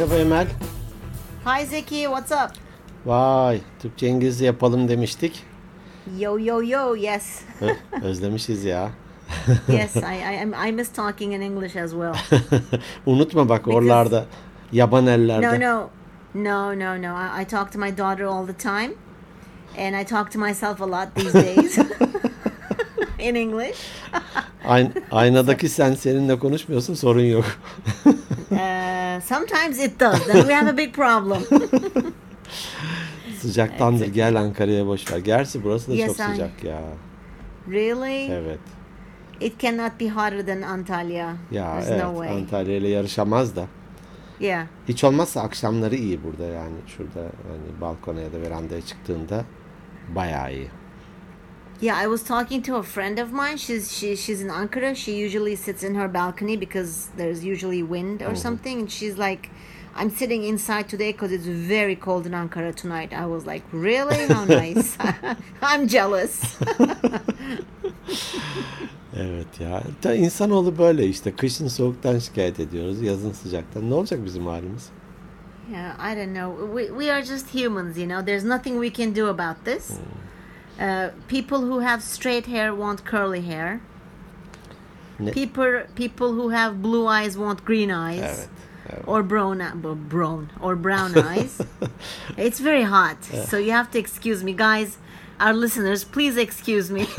Merhaba Emel. Hi Zeki, what's up? Vay, Türkçe İngilizce yapalım demiştik. Yo yo yo, yes. Özlemişiz ya. yes, I, I I miss talking in English as well. Unutma bak oralarda yaban ellerde. No, no. No, no, no. I, I talk to my daughter all the time. And I talk to myself a lot these days. in English. Ayn- aynadaki sen seninle konuşmuyorsa sorun yok. Uh, sometimes it does. Then we have a big problem. Sıcaktandır gel Ankara'ya boş ver. Gerçi burası da Yes, çok I- sıcak ya. really? Evet. It cannot be hotter than Antalya. Ya There's evet no way. Antalya ile yarışamaz da. Yeah. Hiç olmazsa akşamları iyi burada yani. Şurada hani balkona ya da verandaya çıktığında bayağı iyi. Yeah, I was talking to a friend of mine. She's she, she's in Ankara. She usually sits in her balcony because there's usually wind or mm-hmm. something. And she's like, "I'm sitting inside today because it's very cold in Ankara tonight." I was like, "Really? How nice!" I'm jealous. Evet ya. Da insanoğlu böyle işte. Kışın soğuktan şikayet ediyoruz. Yazın sıcaktan. Ne olacak bizim halimiz? yeah, I don't know. We we are just humans, you know. There's nothing we can do about this. Hmm. Uh, people who have straight hair want curly hair. Ne- People people who have blue eyes want green eyes. Evet. evet. or brown uh, brown or brown eyes. it's very hot, so you have to excuse me, guys. Our listeners, please excuse me.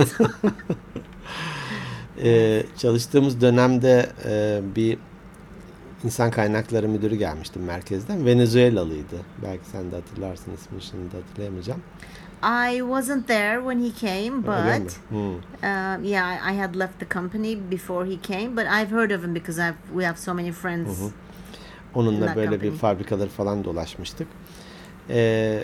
Ee, çalıştığımız dönemde e, bir insan kaynakları müdürü gelmişti merkezden. Venezuelalıydı. Belki sen de hatırlarsın ismini şimdi hatırlayamayacağım. I wasn't there when he came, but Hmm. um, yeah, I had left the company before he came. But I've heard of him because I've we have so many friends. Onunla That böyle bir company. fabrikaları falan dolaşmıştık. Ee,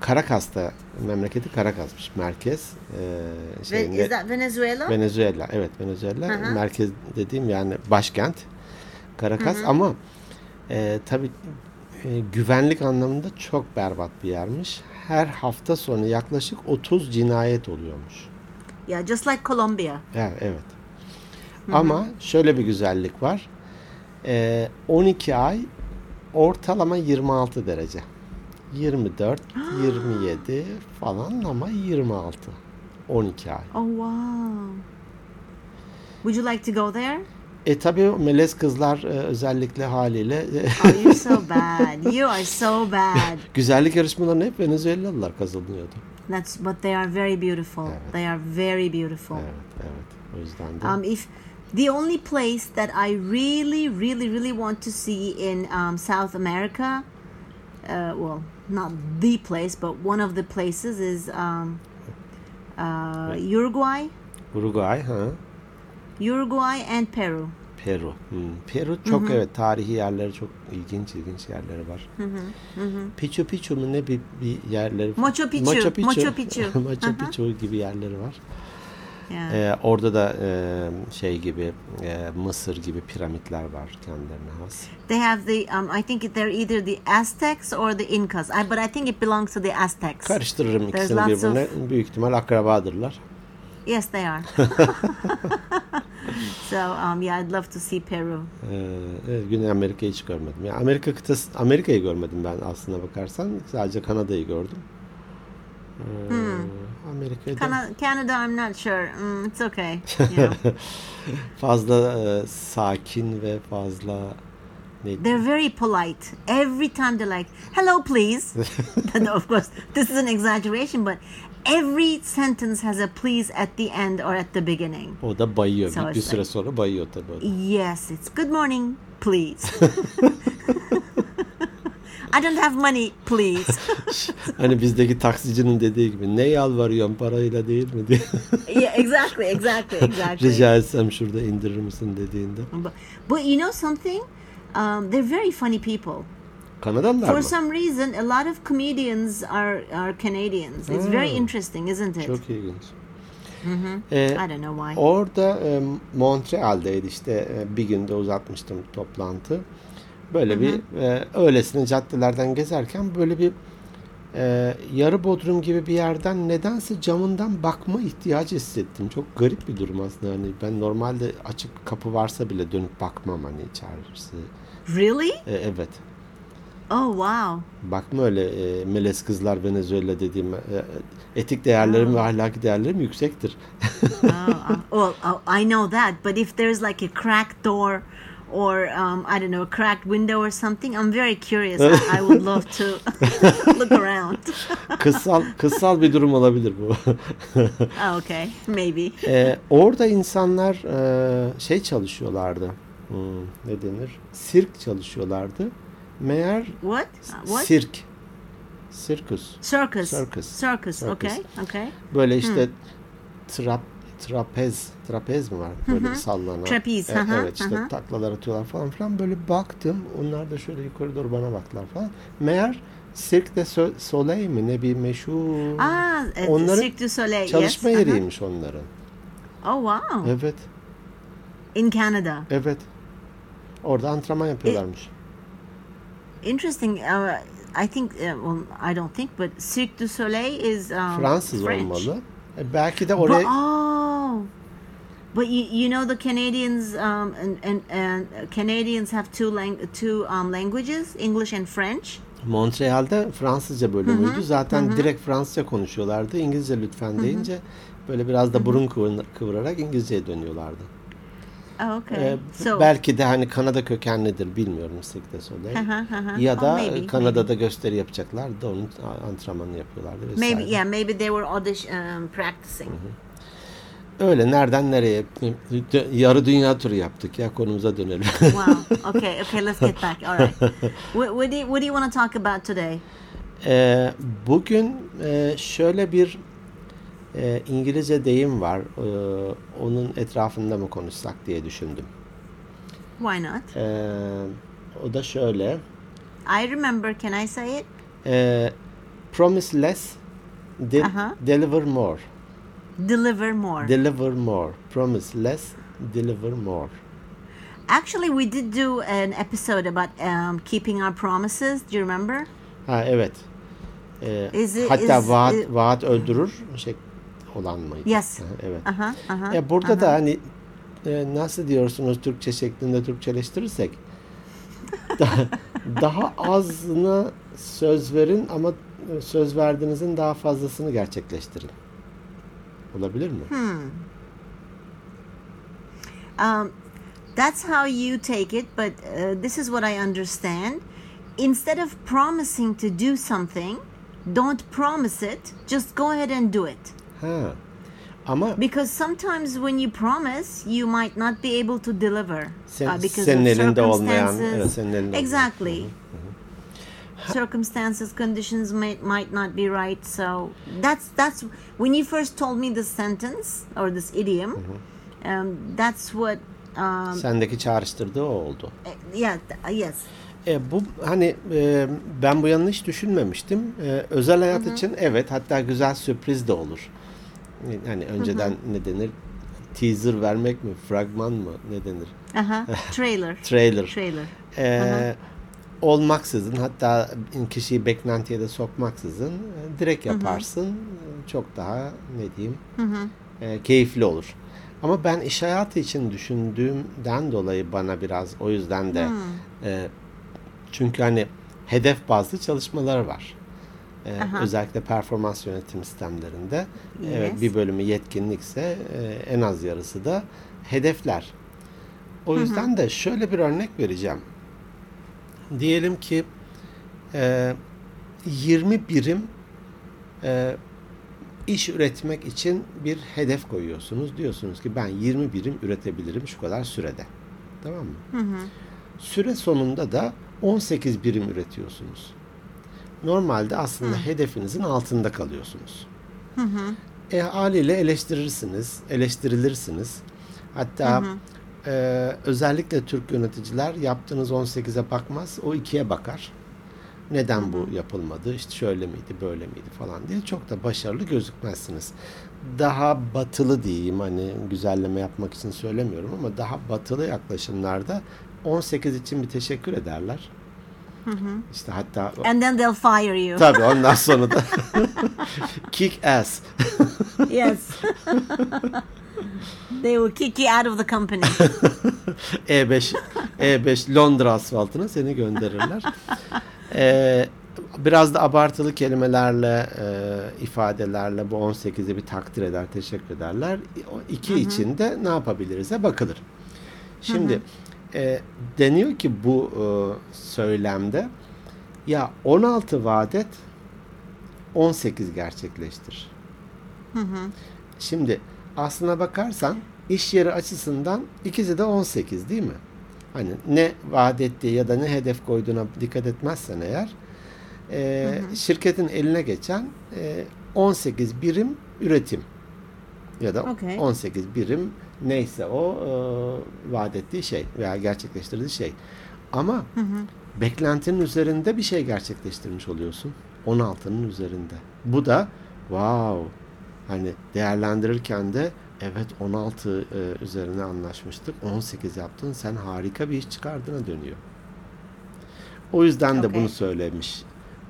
Karakas'ta memleketi Karakas'mış merkez. Ve- şeyinde- Is that Venezuela? Venezuela. Evet Venezuela. Hı hı. Merkez dediğim yani başkent. Caracas ama e, tabii e, güvenlik anlamında çok berbat bir yermiş. Her hafta sonu yaklaşık 30 cinayet oluyormuş. yeah, just like Colombia. Evet. evet. Ama şöyle bir güzellik var. E, 12 ay ortalama 26 derece. 24, 27 falan ama 26. 12 ay. Oh wow. Would you like to go there? E tabii o melez kızlar e, özellikle haliyle Oh, you're so bad. You are so bad. güzellik yarışmalarını hep Venezuelalılar kazanıyordu. That's but they are very beautiful. They are very beautiful. Evet, evet. O yüzden de. Um, if the only place that I really, really, really want to see in um, South America, uh, well, not the place, but one of the places is um, uh, Uruguay, Uruguay, ha, Uruguay and Peru. Peru. Hmm, Peru çok evet tarihi yerleri çok ilginç ilginç yerleri var. Pichu Pichu mu ne bir, bir yerleri Machu Picchu, Machu Picchu. Machu Picchu. Machu Hı hı. Picchu gibi yerleri var. Yeah. Ee, orada da e, şey gibi e, Mısır gibi piramitler var kendilerine has. They have the um, I think they're either the Aztecs or the Incas. I, but I think it belongs to the Aztecs. Karıştırırım There's ikisini birbirine. Büyük ihtimal akrabadırlar. Yes, they are. so um, yeah, I'd love to see Peru. Ee, evet, Güney Amerika'yı hiç görmedim. Yani Amerika kıtası, Amerika'yı görmedim ben aslına bakarsan. Sadece Kanada'yı gördüm. Ee, Amerika'yı da Canada, Canada, I'm not sure. Mm, it's okay. Know. fazla e, sakin ve fazla neydi? They're very polite. Every time they're like, "Hello, please." no, of course, this is an exaggeration, but every sentence has a please at the end or at the beginning. O da bayıyor. So bir, bir süre like- sonra bayıyor tabii. o da. Yes, it's good morning, please. I don't have money, please. Hani bizdeki taksicinin dediği gibi ne yalvarıyorsun parayla değil mi diye. yeah, exactly, exactly, exactly. Rica etsem şurada indirir misin dediğinde. But, but you know something? Um, they're very funny people. Kanadalılar For mı? some reason, a lot of comedians are are Canadians. It's very Hmm. interesting, isn't it? Çok ilginç. Ee, I don't know why. Orada e, Montreal'deydi işte e, bir günde uzatmıştım toplantı. Böyle bir e, öylesine caddelerden gezerken böyle bir e, yarı bodrum gibi bir yerden nedense camından bakma ihtiyacı hissettim. Çok garip bir durum aslında. Hani ben normalde açık kapı varsa bile dönüp bakmam hani içerisi Really? E, evet. Oh wow. Bakma öyle e, melez kızlar Venezuela dediğim e, etik değerlerim ve ahlaki değerlerim yüksektir. oh, well, oh, I know that, but if there's like a cracked door or um, I don't know, a cracked window or something, I'm very curious. I, I would love to look around. kıssal kıssal bir durum olabilir bu. Oh, okay, maybe. E, orada insanlar e, şey çalışıyorlardı. Hmm, ne denir? Sirk çalışıyorlardı. Meğer What? What? sirk. Sirkus. Circus. Circus. Circus. Okay. Okay. Böyle işte trap trapez trapez mi var böyle bir sallanan. Trapeze, E, hı hı, evet işte hı hı. taklalar atıyorlar falan filan böyle baktım. Onlar da şöyle yukarı doğru bana baktılar falan. Meğer Cirque de So- Soleil mi ne bir meşhur uh, Onların Cirque du Soleil. çalışma yes. uh-huh. yeriymiş onların. Oh wow. Evet. In Canada. Evet. Orada antrenman yapıyorlarmış. Interesting. Uh, I think. Uh, well, I don't think, but Cirque du Soleil is um, Fransız French. olmalı. E, belki de But, oraya oh, but you, you know the Canadians um, and, and, and Canadians have two lang- two um, languages, English and French. Montreal'de Fransızca bölümüydü. Zaten direkt Fransızca konuşuyorlardı. İngilizce lütfen deyince böyle biraz da burun kıvır- kıvırarak İngilizceye dönüyorlardı. Oh, okay. Ee, so belki de hani Kanada kökenlidir bilmiyorum hı hı. ya Oh, da maybe, Kanada'da gösteri yapacaklar da onun antrenmanını yapıyorlardı vesaire. maybe yeah, maybe they were audition um, practicing. Öyle nereden nereye yarı dünya turu yaptık ya konumuza dönelim. wow. Okay. Okay. Let's get back. All right. What, what do you, What do you want to talk about today? Ee, bugün e, şöyle bir e, İngilizce deyim var. Ee, onun etrafında mı konuşsak diye düşündüm. Why not? Ee, o da şöyle. I remember. Can I say it? Ee, promise less, de- Aha. deliver more. Deliver more. Deliver more. Promise less, deliver more. Actually, we did do an episode about um, keeping our promises. Do you remember? Ha evet. Ee, Is it- hatta is- vaat, i- vaat öldürür şey olan mıydı? Yes. Evet. Aha, aha. E, burada da hani e, nasıl diyorsunuz Türkçe şeklinde Türkçeleştirirsek daha, daha azına söz verin ama söz verdiğinizin daha fazlasını gerçekleştirin. Olabilir mi? Um, that's how you take it, but uh, this is what I understand. Instead of promising to do something, don't promise it. Just go ahead and do it. Ha. Ama Because sometimes when you promise, you might not be able to deliver Sen- uh, because senin of elinde olmayan, evet, senin elinde olmayan. exactly. Circumstances, conditions might might not be right. So that's that's when you first told me this sentence or this idiom. Um, that's what. Um, sendeki çağrıştırdığı o oldu. yeah. th- yes. E, bu hani e, ben bu yanını hiç düşünmemiştim. E, özel hayat için evet hatta güzel sürpriz de olur. Hani önceden ne denir? Teaser vermek mi? Fragman mı? Ne denir? Aha. Trailer. Trailer. Trailer. E, olmaksızın hatta kişiyi beklentiye de sokmaksızın e, direkt yaparsın. E, Çok daha ne diyeyim? e, keyifli olur. Ama ben iş hayatı için düşündüğümden dolayı bana biraz o yüzden de e, çünkü hani hedef bazlı çalışmalar var. E, Aha. özellikle performans yönetim sistemlerinde evet, Yes. bir bölümü yetkinlikse e, en az yarısı da hedefler. O yüzden de şöyle bir örnek vereceğim. Diyelim ki e, 20 birim e, iş üretmek için bir hedef koyuyorsunuz. Diyorsunuz ki ben 20 birim üretebilirim şu kadar sürede. Tamam mı? Süre sonunda da 18 birim üretiyorsunuz. Normalde aslında hedefinizin altında kalıyorsunuz. E, haliyle eleştirirsiniz, eleştirilirsiniz. Hatta e, özellikle Türk yöneticiler yaptığınız 18'e bakmaz, o 2'ye bakar. Neden bu yapılmadı? İşte şöyle miydi, böyle miydi falan diye çok da başarılı gözükmezsiniz. Daha batılı diyeyim hani güzelleme yapmak için söylemiyorum ama daha batılı yaklaşımlarda 18 için bir teşekkür ederler. İşte hatta And then they'll fire you. tabii ondan sonra da kick ass. yes. they will kick you out of the company. E5 E5 Londra asfaltına seni gönderirler. Ee, biraz da abartılı kelimelerle, e, ifadelerle bu 18'i bir takdir eder, teşekkür ederler. O iki için de ne yapabiliriz'e bakılır. Şimdi e, deniyor ki bu e, söylemde ya 16 vaat et 18 gerçekleştir. Şimdi aslına bakarsan iş yeri açısından ikisi de 18 değil mi? Hani ne vaat ettiği ya da ne hedef koyduğuna dikkat etmezsen eğer e, şirketin eline geçen e, 18 birim üretim ya da Okey. 18 birim neyse o e, vaat ettiği şey veya gerçekleştirdiği şey. Ama beklentinin üzerinde bir şey gerçekleştirmiş oluyorsun. 16'nın üzerinde. Bu da wow hani değerlendirirken de evet 16 e, üzerine anlaşmıştık. 18 yaptın. Sen harika bir iş çıkardığına dönüyor. O yüzden de Okey. bunu söylemiş.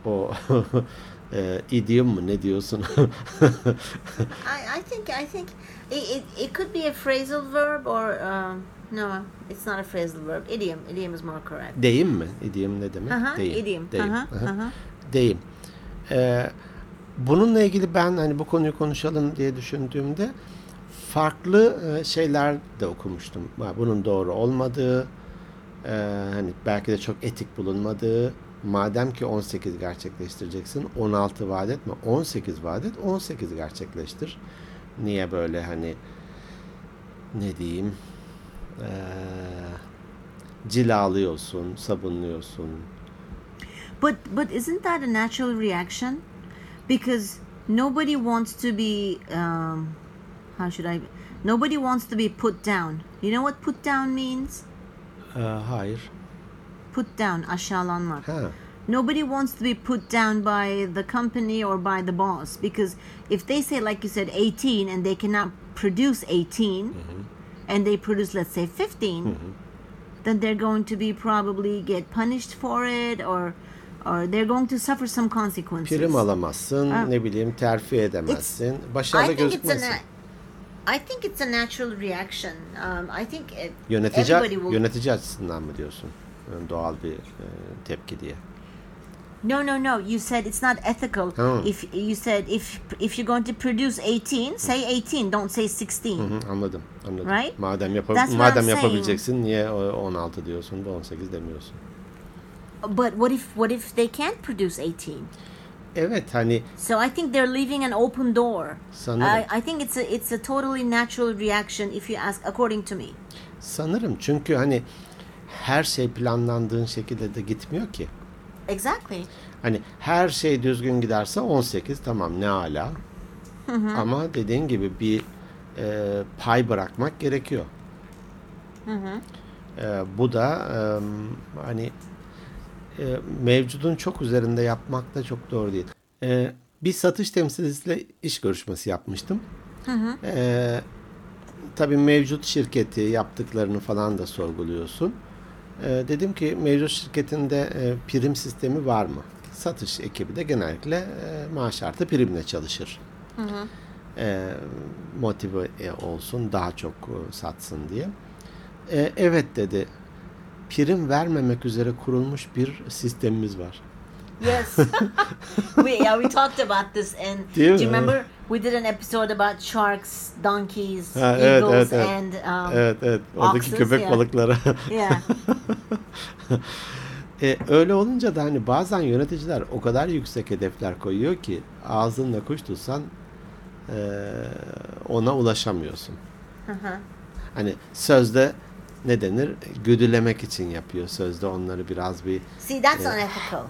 O e, idiom mu ne diyorsun? I, I think I think it, it, it could be a phrasal verb or um, no, it's not a phrasal verb. Idiom. Idiom is more correct. Deyim mi? Idiom ne demek? Aha, Deyim. idiom. Deyim. Aha, Aha. Deyim. Ee, bununla ilgili ben hani bu konuyu konuşalım diye düşündüğümde farklı e, şeyler de okumuştum. Bunun doğru olmadığı, e, hani belki de çok etik bulunmadığı, madem ki 18 gerçekleştireceksin 16 vaat etme 18 vaat et 18 gerçekleştir. Niye böyle hani ne diyeyim e, cilalıyorsun, sabunluyorsun, But but isn't that a natural reaction? Because nobody wants to be um, how should I? Nobody wants to be put down. You know what put down means? E, hayır. Put down, aşağılanmak. Ha. Nobody wants to be put down by the company or by the boss because if they say, like you said, 18 and they cannot produce 18 and they produce, let's say, 15, then they're going to be probably get punished for it or or they're going to suffer some consequences. Prim alamazsın, Ha. ne bileyim terfi edemezsin. Başarılı it's a gözükmezsin. I think it's a natural reaction. Um, I think it, Yönetici, everybody will. yönetici açısından mı diyorsun? Doğal bir e, tepki diye. No, no, no. You said it's not ethical. Oh. If you said if if you're going to produce 18, say 18. Don't say 16. Hı, anladım, anladım. Right? Madem yapa- That's madem saying. yapabileceksin niye o- 16 diyorsun da 18 demiyorsun? But what if what if they can't produce 18? Evet hani So I think they're leaving an open door. Sanırım. I, I think it's a it's a totally natural reaction if you ask according to me. sanırım çünkü hani her şey planlandığın şekilde de gitmiyor ki. Exactly. Hani her şey düzgün giderse 18 tamam ne ala. Ama dediğin gibi bir e, pay bırakmak gerekiyor. E, bu da e, hani e, mevcudun çok üzerinde yapmak da çok doğru değil. E, bir satış temsilcisiyle iş görüşmesi yapmıştım. E, tabii mevcut şirketi yaptıklarını falan da sorguluyorsun. E, dedim ki mevcut şirketinde e, prim sistemi var mı? Satış ekibi de genellikle e, maaş artı primle çalışır. E, motive e, olsun, daha çok e, satsın diye. E, evet dedi. Prim vermemek üzere kurulmuş bir sistemimiz var. Yes. we yeah we talked about this and Do you- do you remember we did an episode about sharks, donkeys, Ha, evet, eagles evet, evet. and um, Evet, evet. Oradaki oxes, köpek yeah. balıkları. yeah. E, öyle olunca da hani bazen yöneticiler o kadar yüksek hedefler koyuyor ki ağzınla kuş tutsan e, ona ulaşamıyorsun. Hani sözde ne denir? Güdülemek için yapıyor. Sözde onları biraz bir See, that's unethical.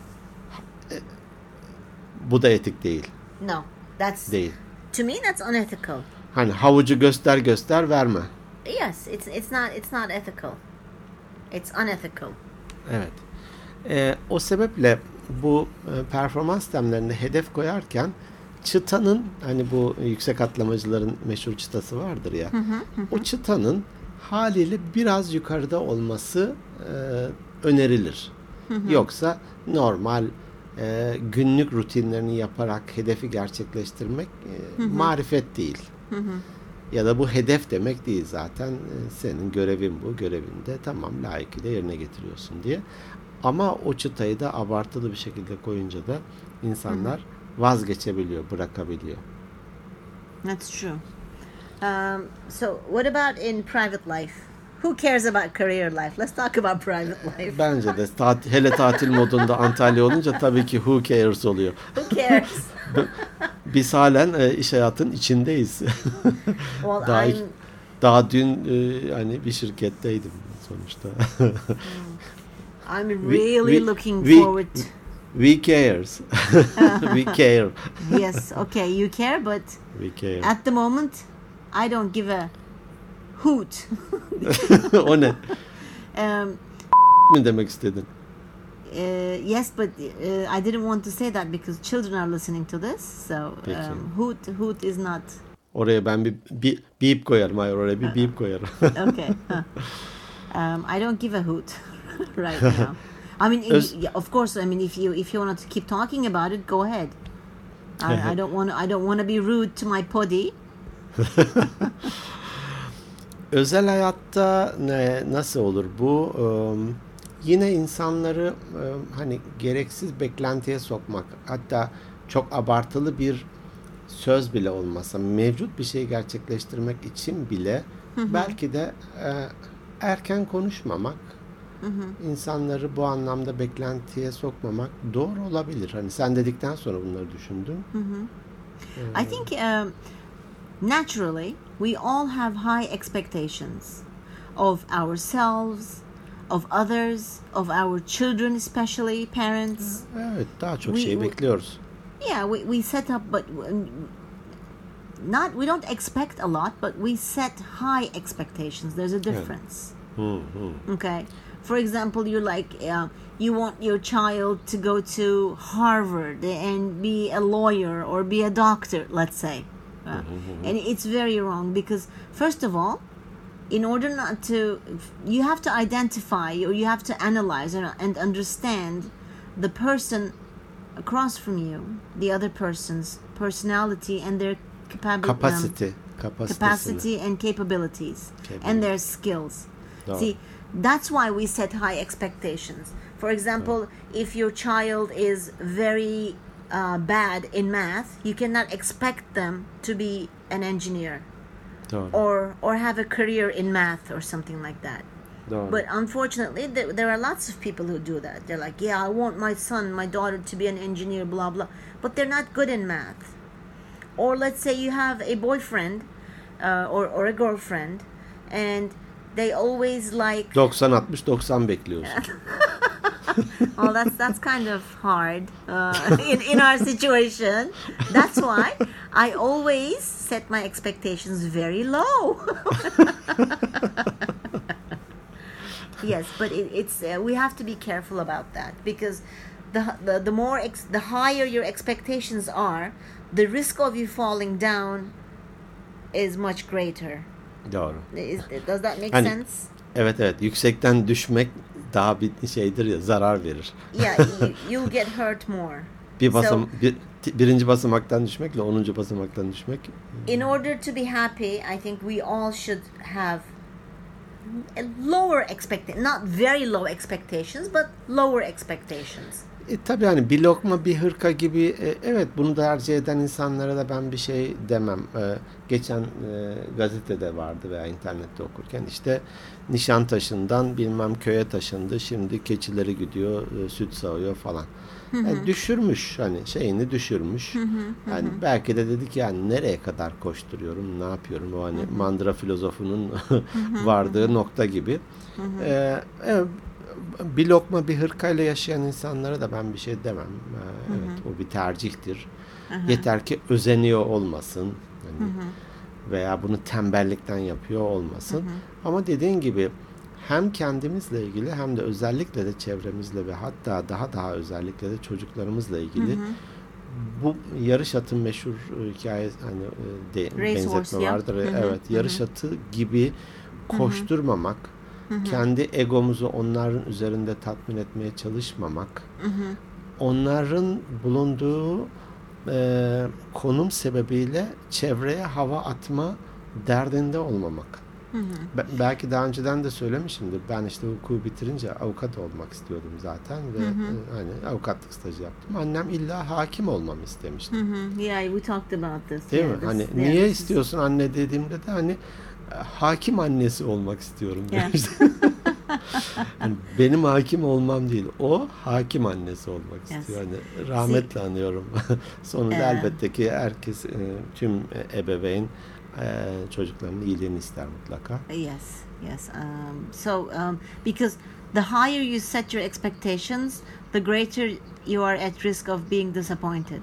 bu da etik değil. No, that's Değil. To me that's unethical. Hani havucu göster göster verme. Yes, it's it's not it's not ethical. It's unethical. Evet. Ee, o sebeple bu e, performans sistemlerinde hedef koyarken çıtanın hani bu yüksek atlamacıların meşhur çıtası vardır ya. o çıtanın haliyle biraz yukarıda olması e, önerilir. Yoksa normal e, günlük rutinlerini yaparak hedefi gerçekleştirmek e, marifet değil. Ya da bu hedef demek değil zaten. E, Senin görevin bu. Görevinde tamam layıkıyla yerine getiriyorsun diye. Ama o çıtayı da abartılı bir şekilde koyunca da insanlar vazgeçebiliyor, bırakabiliyor. That's true. Um, so, what about in private life? Who cares about career life? Let's talk about private life. Bence de tat- hele tatil modunda Antalya olunca tabii ki who cares oluyor. Who cares? Biz halen e, iş hayatın içindeyiz. well, Daha, I'm. daha dün e, hani bir şirketteydim sonuçta. I'm We- really we- looking we- forward. We cares. We care. yes, okay, you care, but We care. at the moment, I don't give a hoot. o ne? Um, mi demek istedin? uh, yes, but uh, I didn't want to say that because children are listening to this. So Peki. um, hoot, hoot is not Oraya ben bir, bir bip koyarım. Hayır oraya bir bip koyarım. okay. huh. um, I don't give a hoot right now. I mean, Öz- of course. I mean, if you if you want to keep talking about it, go ahead. I, I don't want I don't want to be rude to my poddy. Özel hayatta ne, nasıl olur bu? Eee, yine insanları eee, hani gereksiz beklentiye sokmak, hatta çok abartılı bir söz bile olmasa mevcut bir şeyi gerçekleştirmek için bile belki de eee, erken konuşmamak, insanları bu anlamda beklentiye sokmamak doğru olabilir. Hani sen dedikten sonra bunları düşündüm. I think um, naturally we all have high expectations of ourselves, of others, of our children, especially parents. Evet, daha çok We- şey bekliyoruz. Yeah, we, we set up, but not we don't expect a lot, but we set high expectations. There's a difference. Okay. For example, you're like uh, you want your child to go to Harvard and be a lawyer or be a doctor, let's say, Mm-hmm, uh, mm-hmm, mm-hmm. and it's very wrong because first of all, in order not to, you have to identify or you have to analyze and, and understand the person across from you, the other person's personality and their capability. Um, Kapasite, kapasitesini. capacity and capabilities and their skills. Doğru. See, that's why we set high expectations. For example, mm. if your child is very uh, bad in math, you cannot expect them to be an engineer Doğru. or or have a career in math or something like that. Doğru. But unfortunately, there, there are lots of people who do that. They're like, yeah, I want my son, my daughter to be an engineer, blah, blah. But they're not good in math. Or let's say you have a boyfriend uh, or, or a girlfriend, and they always like, 90-60-90 bekliyorsun. well, that's that's kind of hard uh, in, in our situation. That's why I always set my expectations very low. yes, but it, it's uh, we have to be careful about that because the the, the more ex, the higher your expectations are, the risk of you falling down is much greater. Doğru. Is, does that make Hani- sense? Evet evet yüksekten düşmek daha bir şeydir ya zarar verir. Yeah, you, you'll get hurt more. Bir So- basam bir, birinci basamaktan düşmekle 10. basamaktan düşmek in order to be happy, I think we all should have lower expect not very low expectations, but lower expectations. E, tabii hani bir lokma bir hırka gibi e, evet bunu tercih eden insanlara da ben bir şey demem. E, geçen e, gazetede vardı veya internette okurken işte Nişantaşı'ndan bilmem köye taşındı. Şimdi keçileri gidiyor, e, süt sağıyor falan. Yani düşürmüş hani şeyini düşürmüş. Yani belki de dedik yani nereye kadar koşturuyorum, ne yapıyorum o hani mandıra filozofunun vardığı nokta gibi. Ee, evet, bir lokma bir hırkayla yaşayan insanlara da ben bir şey demem. Ee, Evet o bir tercihtir. Yeter ki özeniyor olmasın. Hani veya bunu tembellikten yapıyor olmasın. Ama dediğin gibi hem kendimizle ilgili hem de özellikle de çevremizle ve hatta daha daha özellikle de çocuklarımızla ilgili bu yarış atın meşhur e, hikaye hani e, de, Race benzetme horse, vardır. Hı hı, Evet, yarış atı gibi koşturmamak, kendi egomuzu onların üzerinde tatmin etmeye çalışmamak, onların bulunduğu e, konum sebebiyle çevreye hava atma derdinde olmamak. Be- belki daha önceden de söylemişimdir. Ben işte hukuku bitirince avukat olmak istiyordum zaten ve e, hani avukatlık stajı yaptım. Annem illa hakim olmamı istemişti. Mhm. Yeah, we talked about this. Değil yeah, mi? this- Hani yeah, niye this is- istiyorsun anne dediğimde de hani hakim annesi olmak istiyorum demişti. Hani benim hakim olmam değil. O hakim annesi olmak Yes. istiyor. Hani rahmetle anıyorum. Sonunda Ee, elbette ki herkes e, tüm ebeveyn e, çocuklarının iyiliğini ister mutlaka. Yes, yes. Um, so, um, because the higher you set your expectations, the greater you are at risk of being disappointed.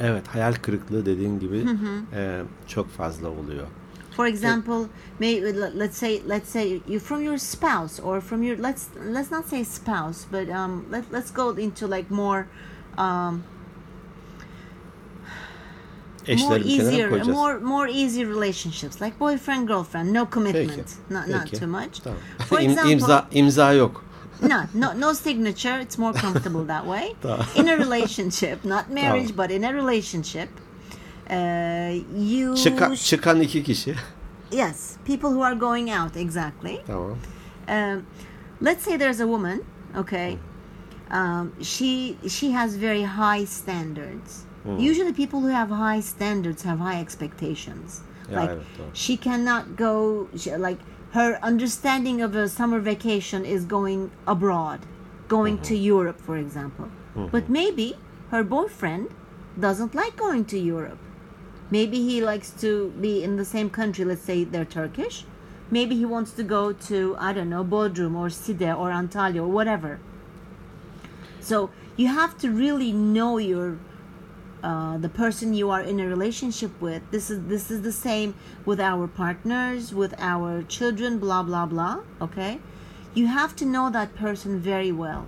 Evet, hayal kırıklığı dediğin gibi e, çok fazla oluyor. For example, may let- let's say let's say you from your spouse or from your let's let's not say spouse, but um, let let's go into like more um, more Eşleri bir kenara easier, more more easy relationships like boyfriend girlfriend, no commitment, not not Peki. too much. Tamam. For example, imza imza yok. no, no, no signature. It's more comfortable that way. In a relationship, not marriage, Tamam. but in a relationship, uh, you Çıka- çıkan iki kişi. yes, people who are going out exactly. Tamam. Um, let's say there's a woman, okay. Um, she she has very high standards. Usually, people who have high standards have high expectations. Ya, like evet, doğru. she cannot go she, like her understanding of a summer vacation is going abroad, going to Europe, for example. But maybe her boyfriend doesn't like going to Europe. Maybe he likes to be in the same country. Let's say they're Turkish. Maybe he wants to go to I don't know Bodrum or Side or Antalya or whatever. So you have to really know your uh, the person you are in a relationship with. This is this is the same with our partners, with our children, blah blah blah. Okay, you have to know that person very well,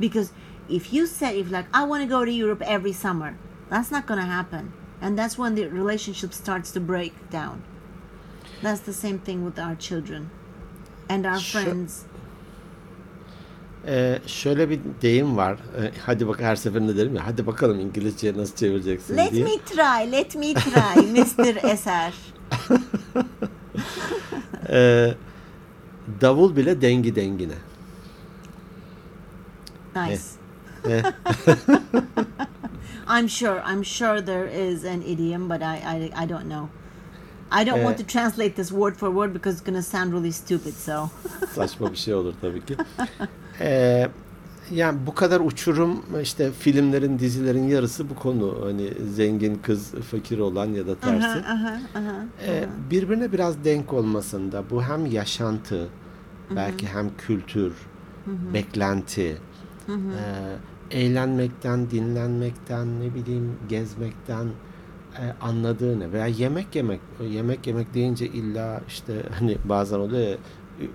because if you say if like I want to go to Europe every summer, that's not gonna happen, and that's when the relationship starts to break down. That's the same thing with our children and our Sure. friends. Ee, şöyle bir deyim var. Ee, hadi bak her seferinde derim ya. Hadi bakalım İngilizceye nasıl çevireceksin Let diye. me try, let me try, Mr. Eser. Ee, davul bile dengi dengine. Nice. Eh, I'm sure. I'm sure there is an idiom, but I I, I don't know. I don't want Eh. to translate this word for word because it's gonna sound really stupid. So saçma bir şey olur tabii ki. Ee, yani bu kadar uçurum işte filmlerin dizilerin yarısı bu konu. Hani zengin kız fakir olan ya da tersi. uh-huh, uh-huh. Ee, birbirine biraz denk olmasında bu hem yaşantı belki hem kültür beklenti e, eğlenmekten dinlenmekten ne bileyim gezmekten e, anladığını veya yemek yemek yemek yemek deyince illa işte hani bazen oluyor ya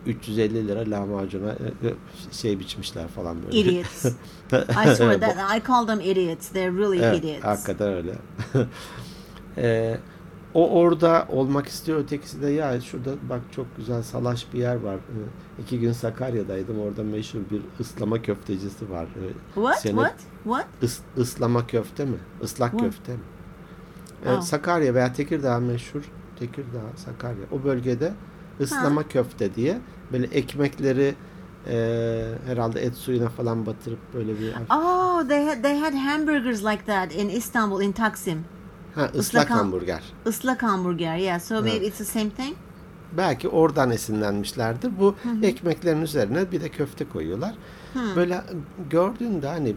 350 lira lahmacuna e, e, şey biçmişler falan böyle. idiots. I swear that I call them idiots. They're really Evet, idiots. hakikaten öyle. Ee, o orada olmak istiyor, ötekisi de ya şurada bak çok güzel salaş bir yer var. Ee, iki gün Sakarya'daydım. Orada meşhur bir ıslama köftecisi var. Ee, What? seni- What? What? Is, ıslama köfte mi? Islak Hı. köfte mi? Ee, Aa. Sakarya veya Tekirdağ meşhur. Tekirdağ, Sakarya. O bölgede ıslama köfte diye böyle ekmekleri e, herhalde et suyuna falan batırıp böyle bir Oh, they had they had hamburgers like that in Istanbul in Taksim. Ha, ıslak ıslak ham- hamburger. Islak hamburger. Yeah. So maybe it's the same thing. Belki oradan esinlenmişlerdir. Bu ekmeklerin üzerine bir de köfte koyuyorlar. Böyle gördüğünde hani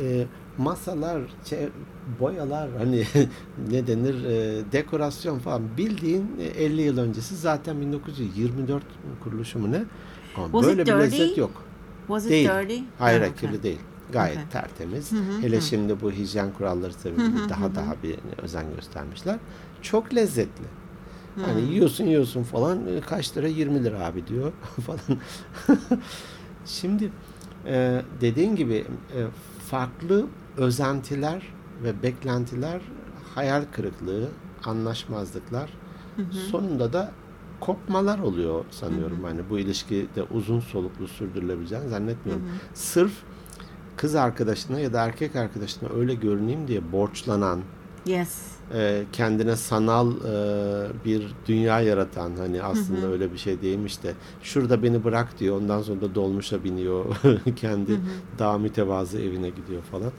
e, masalar, çe- boyalar hani ne denir e, dekorasyon falan bildiğin e, 50 yıl öncesi zaten 1924 kuruluşu mu ne? Ama Was it böyle bir dirty? lezzet yok. Was it Değil. dirty? Hayır, Oh, okay. kirli değil. Gayet Okay. tertemiz. Hele şimdi bu hijyen kuralları sebebiyle daha daha bir özen göstermişler. Çok lezzetli. Hani yiyorsun yiyorsun falan e, kaç lira 20 lira abi diyor falan. Şimdi e, dediğin gibi e, farklı özentiler ve beklentiler hayal kırıklığı, anlaşmazlıklar sonunda da kopmalar oluyor sanıyorum. Hani bu ilişki de uzun soluklu sürdürülebileceğini zannetmiyorum. Sırf kız arkadaşına ya da erkek arkadaşına öyle görüneyim diye borçlanan Yes. e, kendine sanal e, bir dünya yaratan hani aslında öyle bir şey değilmiş de şurada beni bırak diyor ondan sonra da dolmuşa biniyor kendi daha mütevazı evine gidiyor falan.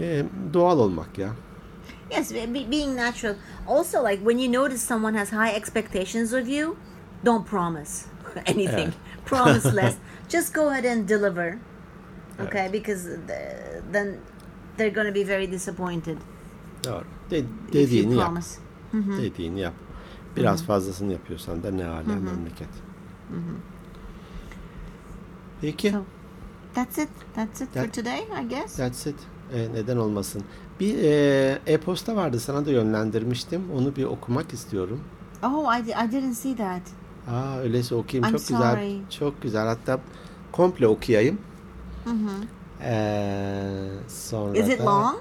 E, doğal olmak ya. Yes, be, being natural. Also, like when you notice someone has high expectations of you, don't promise anything. Yeah. promise less. Just go ahead and deliver. Okay, because the, then they're going to be very disappointed Doğru. De- dediğini you yap. promise. Dediğini yap. Biraz fazlasını yapıyorsan da ne hala memleket. Peki. So- That's it. That's it for That- today, I guess. That's it. E, neden olmasın? Bir e, e-posta vardı sana da yönlendirmiştim. Onu bir okumak istiyorum. Oh, I, I didn't see that. Aa öyleyse okuyayım. I'm çok güzel. sorry. Çok güzel. Hatta komple okuyayım. Mhm. Ee, sonra Is it da- long?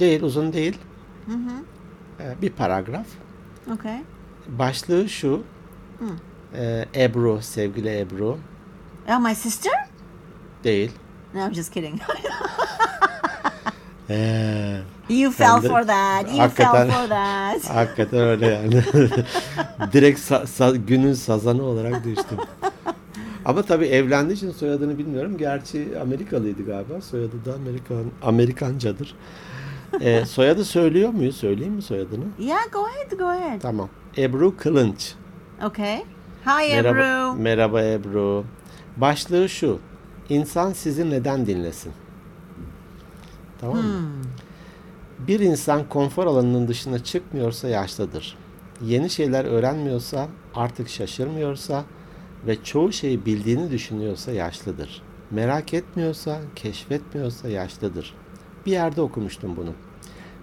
Değil, uzun değil. Mhm. Ee, bir paragraf. Okay. Başlığı şu. Hı. Ee, Ebru, sevgili Ebru. Oh, my sister? Değil. No, I'm just kidding. Ee, you fell for that. You Hakikaten- fell for that. hakikaten öyle yani. Direkt sa- sa- günün sazanı olarak düştüm. Ama tabii evlendiği için soyadını bilmiyorum. Gerçi Amerikalıydı galiba. Soyadı da Amerikan Amerikancadır. Ee, soyadı söylüyor muyuz? Söyleyeyim mi soyadını? Yeah, go ahead, go ahead. Tamam. Ebru Kılınç. Okay. Hi, Merhaba, Ebru. merhaba Ebru. Başlığı şu. İnsan sizi neden dinlesin? Tamam mı? Bir insan konfor alanının dışına çıkmıyorsa yaşlıdır. Yeni şeyler öğrenmiyorsa, artık şaşırmıyorsa ve çoğu şeyi bildiğini düşünüyorsa yaşlıdır. Merak etmiyorsa, keşfetmiyorsa yaşlıdır. Bir yerde okumuştum bunu.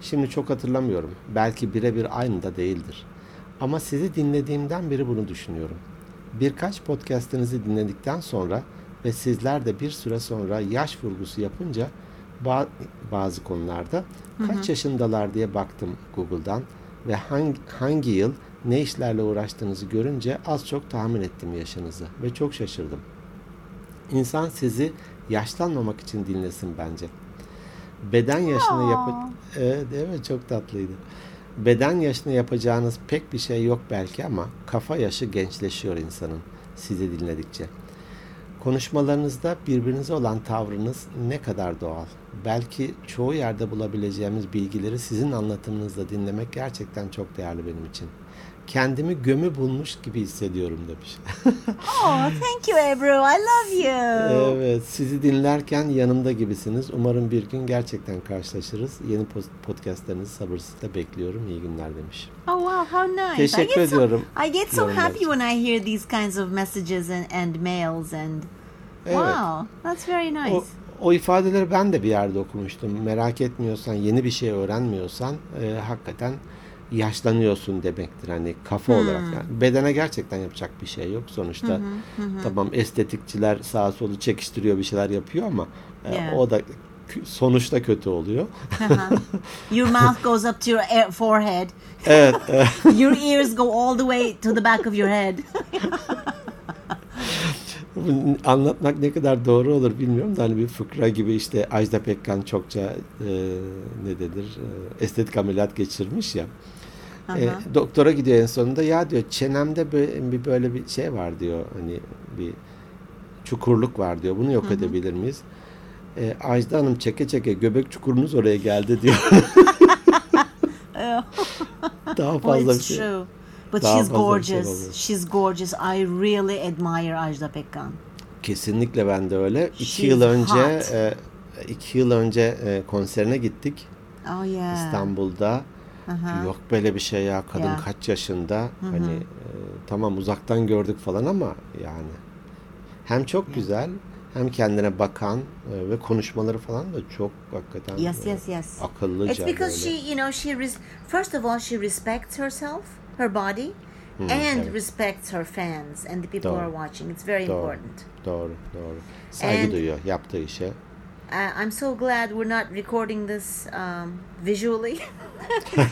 Şimdi çok hatırlamıyorum. Belki birebir aynı da değildir. Ama sizi dinlediğimden beri bunu düşünüyorum. Birkaç podcast'ınızı dinledikten sonra ve sizler de bir süre sonra yaş vurgusu yapınca bazı konularda kaç yaşındalar diye baktım Google'dan ve hangi, hangi yıl ne işlerle uğraştığınızı görünce az çok tahmin ettim yaşınızı ve çok şaşırdım. İnsan sizi yaşlanmamak için dinlesin bence. Beden yaşına yap. Evet, mi? Çok tatlıydı. Beden yaşına yapacağınız pek bir şey yok belki ama kafa yaşı gençleşiyor insanın sizi dinledikçe. Konuşmalarınızda birbirinize olan tavrınız ne kadar doğal. Belki çoğu yerde bulabileceğimiz bilgileri sizin anlatımınızda dinlemek gerçekten çok değerli benim için. Kendimi gömü bulmuş gibi hissediyorum demiş. Oh, thank you, Ebru. I love you. Evet, sizi dinlerken yanımda gibisiniz. Umarım bir gün gerçekten karşılaşırız. Yeni podcastlarınızı sabırsızlıkla bekliyorum. İyi günler demiş. Oh wow, how nice! Teşekkür I ediyorum So, I get so happy için. when I hear these kinds of messages and, and mails and Evet. wow, that's very nice. O, o ifadeleri ben de bir yerde okumuştum. Merak etmiyorsan, yeni bir şey öğrenmiyorsan e, hakikaten yaşlanıyorsun demektir. Hani kafa Hmm. olarak. Yani bedene gerçekten yapacak bir şey yok. Sonuçta tamam estetikçiler sağa solu çekiştiriyor bir şeyler yapıyor ama e, Yeah. o da sonuçta kötü oluyor. Your mouth goes up to your air- forehead. evet. e, Your ears go all the way to the back of your head. Anlatmak ne kadar doğru olur bilmiyorum da hani bir fıkra gibi işte Ajda Pekkan çokça e, ne denir e, estetik ameliyat geçirmiş ya. E, Aha. doktora gidiyor en sonunda ya diyor çenemde böyle bir, böyle bir şey var diyor hani bir çukurluk var diyor bunu yok edebilir miyiz? E, Ajda Hanım çeke çeke göbek çukurunuz oraya geldi diyor. Daha fazla bir şey. true. But Daha she's şey gorgeous. olmuyor. she's gorgeous. I really admire Ajda Pekkan. Kesinlikle ben de öyle. İki She's yıl önce hot. e, iki yıl önce e, konserine gittik. Oh yeah. İstanbul'da. Aha. Yok böyle bir şey ya. Kadın Ya. kaç yaşında? Hani e, tamam uzaktan gördük falan ama yani hem çok güzel hem kendine bakan e, ve konuşmaları falan da çok hakikaten Yes, e, yes, yes. akıllıca It's because böyle. she, you know, she res- first of all she respects herself, her body, and evet. respects her fans and the people who are Doğru. watching. It's very Doğru. important. Doğru, doğru. Saygı And- duyuyor yaptığı işe. Uh, I'm so glad we're not recording this um, visually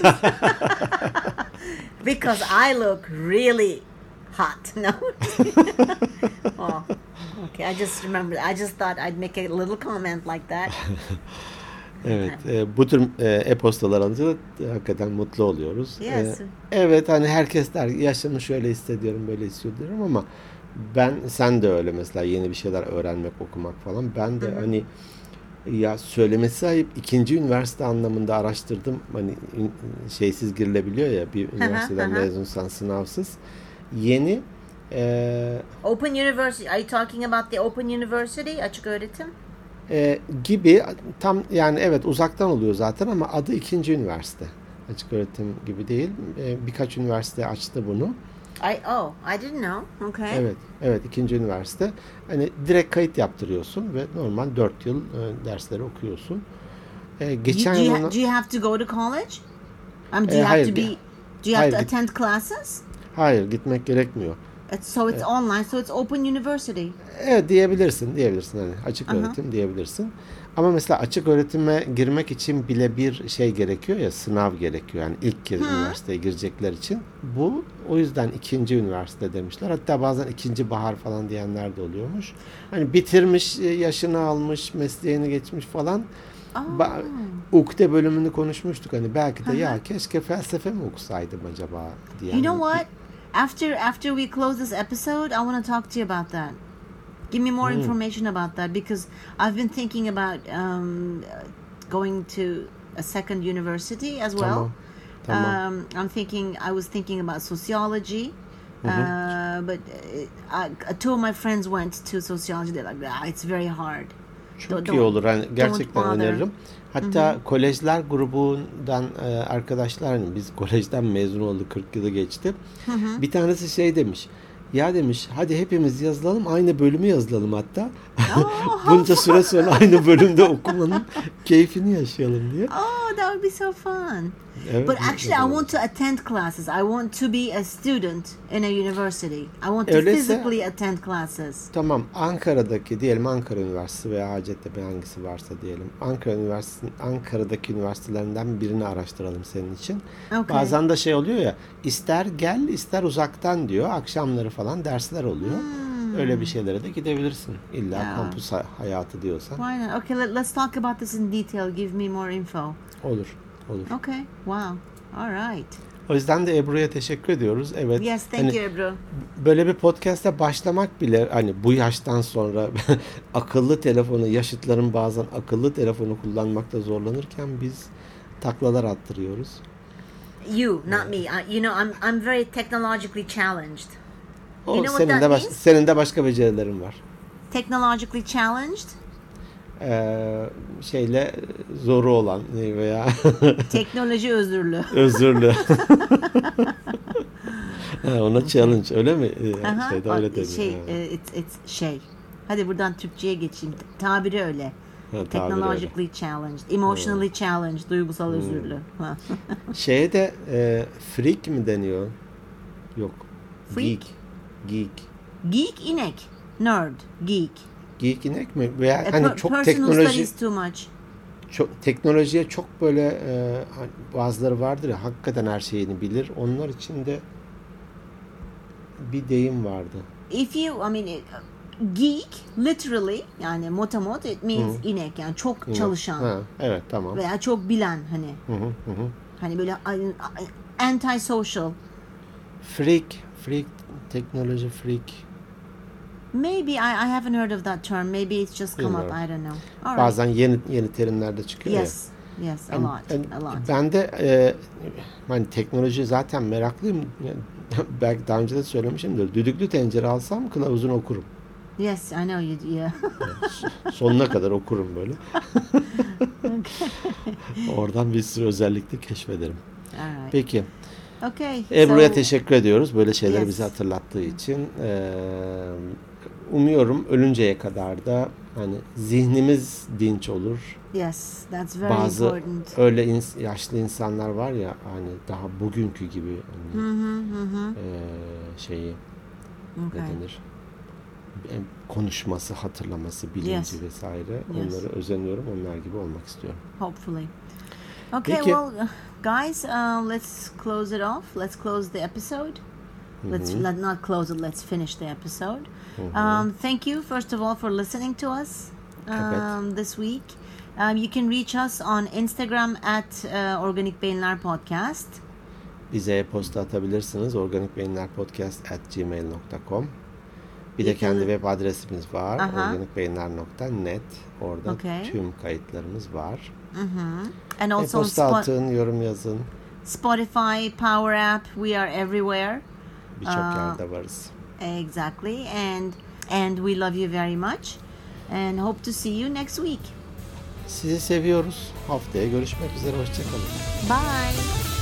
because I look really hot. No. oh, okay. I just remembered. I just thought I'd make a little comment like that. Evet, e, bu tür e, e-postalar alınca da hakikaten mutlu oluyoruz. Yes. E, evet, hani herkes der yaşımı şöyle hissediyorum, böyle hissediyorum ama ben sen de öyle mesela yeni bir şeyler öğrenmek, okumak falan. Ben de hani ya söylemesi ayıp ikinci üniversite anlamında araştırdım. Hani şeysiz girilebiliyor ya bir üniversiteden mezunsan sınavsız. Yeni e, Open University. Are you talking about the Open University? Açık öğretim. e, gibi tam yani evet uzaktan oluyor zaten ama adı ikinci üniversite. Açık öğretim gibi değil. E, birkaç üniversite açtı bunu. I oh, I didn't know. Okay. Evet, evet ikinci üniversite. Hani direkt kayıt yaptırıyorsun ve normal 4 yıl e, dersleri okuyorsun. E, You- geçen do, you yıl ha- ona- do you have to go to college? Um, do Eh, you have hayır, to be? Do you have to hayır, git- attend classes? hayır gitmek gerekmiyor. It's, so it's online. So it's Open University. Evet diyebilirsin, diyebilirsin hani açık Aha. öğretim diyebilirsin. Ama mesela açık öğretime girmek için bile bir şey gerekiyor ya sınav gerekiyor yani ilk kez üniversiteye girecekler için. Bu o yüzden ikinci üniversite demişler. Hatta bazen ikinci bahar falan diyenler de oluyormuş. Hani bitirmiş, e, yaşını almış, mesleğini geçmiş falan. Ba- Ukde bölümünü konuşmuştuk hani belki de ya keşke felsefe mi okusaydım acaba diye. You know what? After after we close this episode, I want to talk to you about that. Give me more information about that because I've been thinking about um, going to a second university as well. Tamam. Tamam. Um, I'm thinking. I was thinking about sociology, uh, but uh, I, two of my friends went to sociology. They're like, ah, it's very hard. Çok Don't- iyi olur. Hani gerçekten öneririm. Hatta kolejler grubundan e, arkadaşlar hani biz kolejden mezun olduk 40 yılı geçti. Bir tanesi şey demiş. Ya demiş hadi hepimiz yazılalım aynı bölümü yazılalım hatta. Bunca süre sonra aynı bölümde okumanın keyfini yaşayalım diye. Oh, that would be so fun. Evet, But actually, I evet. want to attend classes. I want to be a student in a university. I want to Öyleyse- physically attend classes. Tamam Ankara'daki diyelim Ankara Üniversitesi veya Hacettepe hangisi varsa diyelim. Ankara Üniversitesi Ankara'daki üniversitelerinden birini araştıralım senin için. Okay. Bazen de şey oluyor ya ister gel ister uzaktan diyor. Akşamları falan dersler oluyor. Öyle bir şeylere de gidebilirsin. İlla Hmm. Ya. kampüs ha- hayatı diyorsan. Why not? Okay, let, let's talk about this in detail. Give me more info. Olur. Olur. Okay. Wow. All right. O yüzden de Ebru'ya teşekkür ediyoruz. Evet. Yes, thank hani you, Ebru. böyle bir podcast'e başlamak bile hani bu yaştan sonra akıllı telefonu yaşıtların bazen akıllı telefonu kullanmakta zorlanırken biz taklalar attırıyoruz. You, not me. I, you know, I'm I'm very technologically challenged. O You know senin de baş- means? senin de başka becerilerin var. Technologically challenged. Ee, şeyle zoru olan veya Teknoloji özürlü. özürlü. Ha, Ona challenge öyle mi? Ee, Aha, Şeyde öyle deniyor. şey, Ha. e, it's, it's şey. Hadi buradan Türkçe'ye geçeyim. Tabiri öyle. Ha, tabiri öyle. Technologically challenged, emotionally challenged, duygusal özürlü. Ha. Şeye de e, freak mi deniyor? Yok. Freak? Geek. Geek. Geek inek, nerd, geek. Geek inek mi? Veya A hani per- çok teknoloji too much. çok teknolojiye çok böyle e, hani bazıları vardır ya hakikaten her şeyini bilir. Onlar için de bir deyim vardı. If you, I mean, it- geek literally yani motamot it means inek yani çok çalışan Ha, evet tamam. veya çok bilen hani Hı hı, hı hı. hani böyle anti social. Freak, freak, teknoloji freak. Maybe I, I haven't heard of that term. Maybe it's just come up. Bilmiyorum. I don't know. All right. Bazen yeni yeni terimler de çıkıyor. Yes. Yes, a lot. A lot. Ben de e, hani teknoloji zaten meraklıyım. Yani Belki daha önce de söylemişimdir. Düdüklü tencere alsam kılavuzunu okurum. Yes, I know you. Yeah. Sonuna kadar okurum böyle. Oradan bir sürü özellik de keşfederim. All right. Peki. Okay. Ebru'ya so- teşekkür ediyoruz böyle şeyleri Yes. bize hatırlattığı için. Ee, umuyorum ölünceye kadar da hani zihnimiz dinç olur. Yes, that's very Bazı important. öyle ins- yaşlı insanlar var ya hani daha bugünkü gibi hani, Hı hı hı ee, şeyi Okay. ne denir? Em- Konuşması, hatırlaması, bilinci Yes. vesaire. Yes. Onları özeniyorum. Onlar gibi olmak istiyorum. Hopefully. Okay, Peki. well, guys, uh, let's close it off. Let's close the episode. Let's Mm-hmm. let not close it. Let's finish the episode. Um, thank you, first of all, for listening to us um, this week. Um, you can reach us on Instagram at uh, Organik Beyinler Podcast. Bize e-posta atabilirsiniz. organikbeyinlerpodcast@gmail.com. Bir de kendi web adresimiz var. Aha. organikbeyinler.net. Orada Okay. tüm kayıtlarımız var. And also on E-posta Spo- atın, yorum yazın. Spotify, Power App, we are everywhere. Birçok Aa. yerde varız. Exactly. And and we love you very much. And hope to see you next week. Sizi seviyoruz. Haftaya görüşmek üzere. Hoşçakalın. Bye.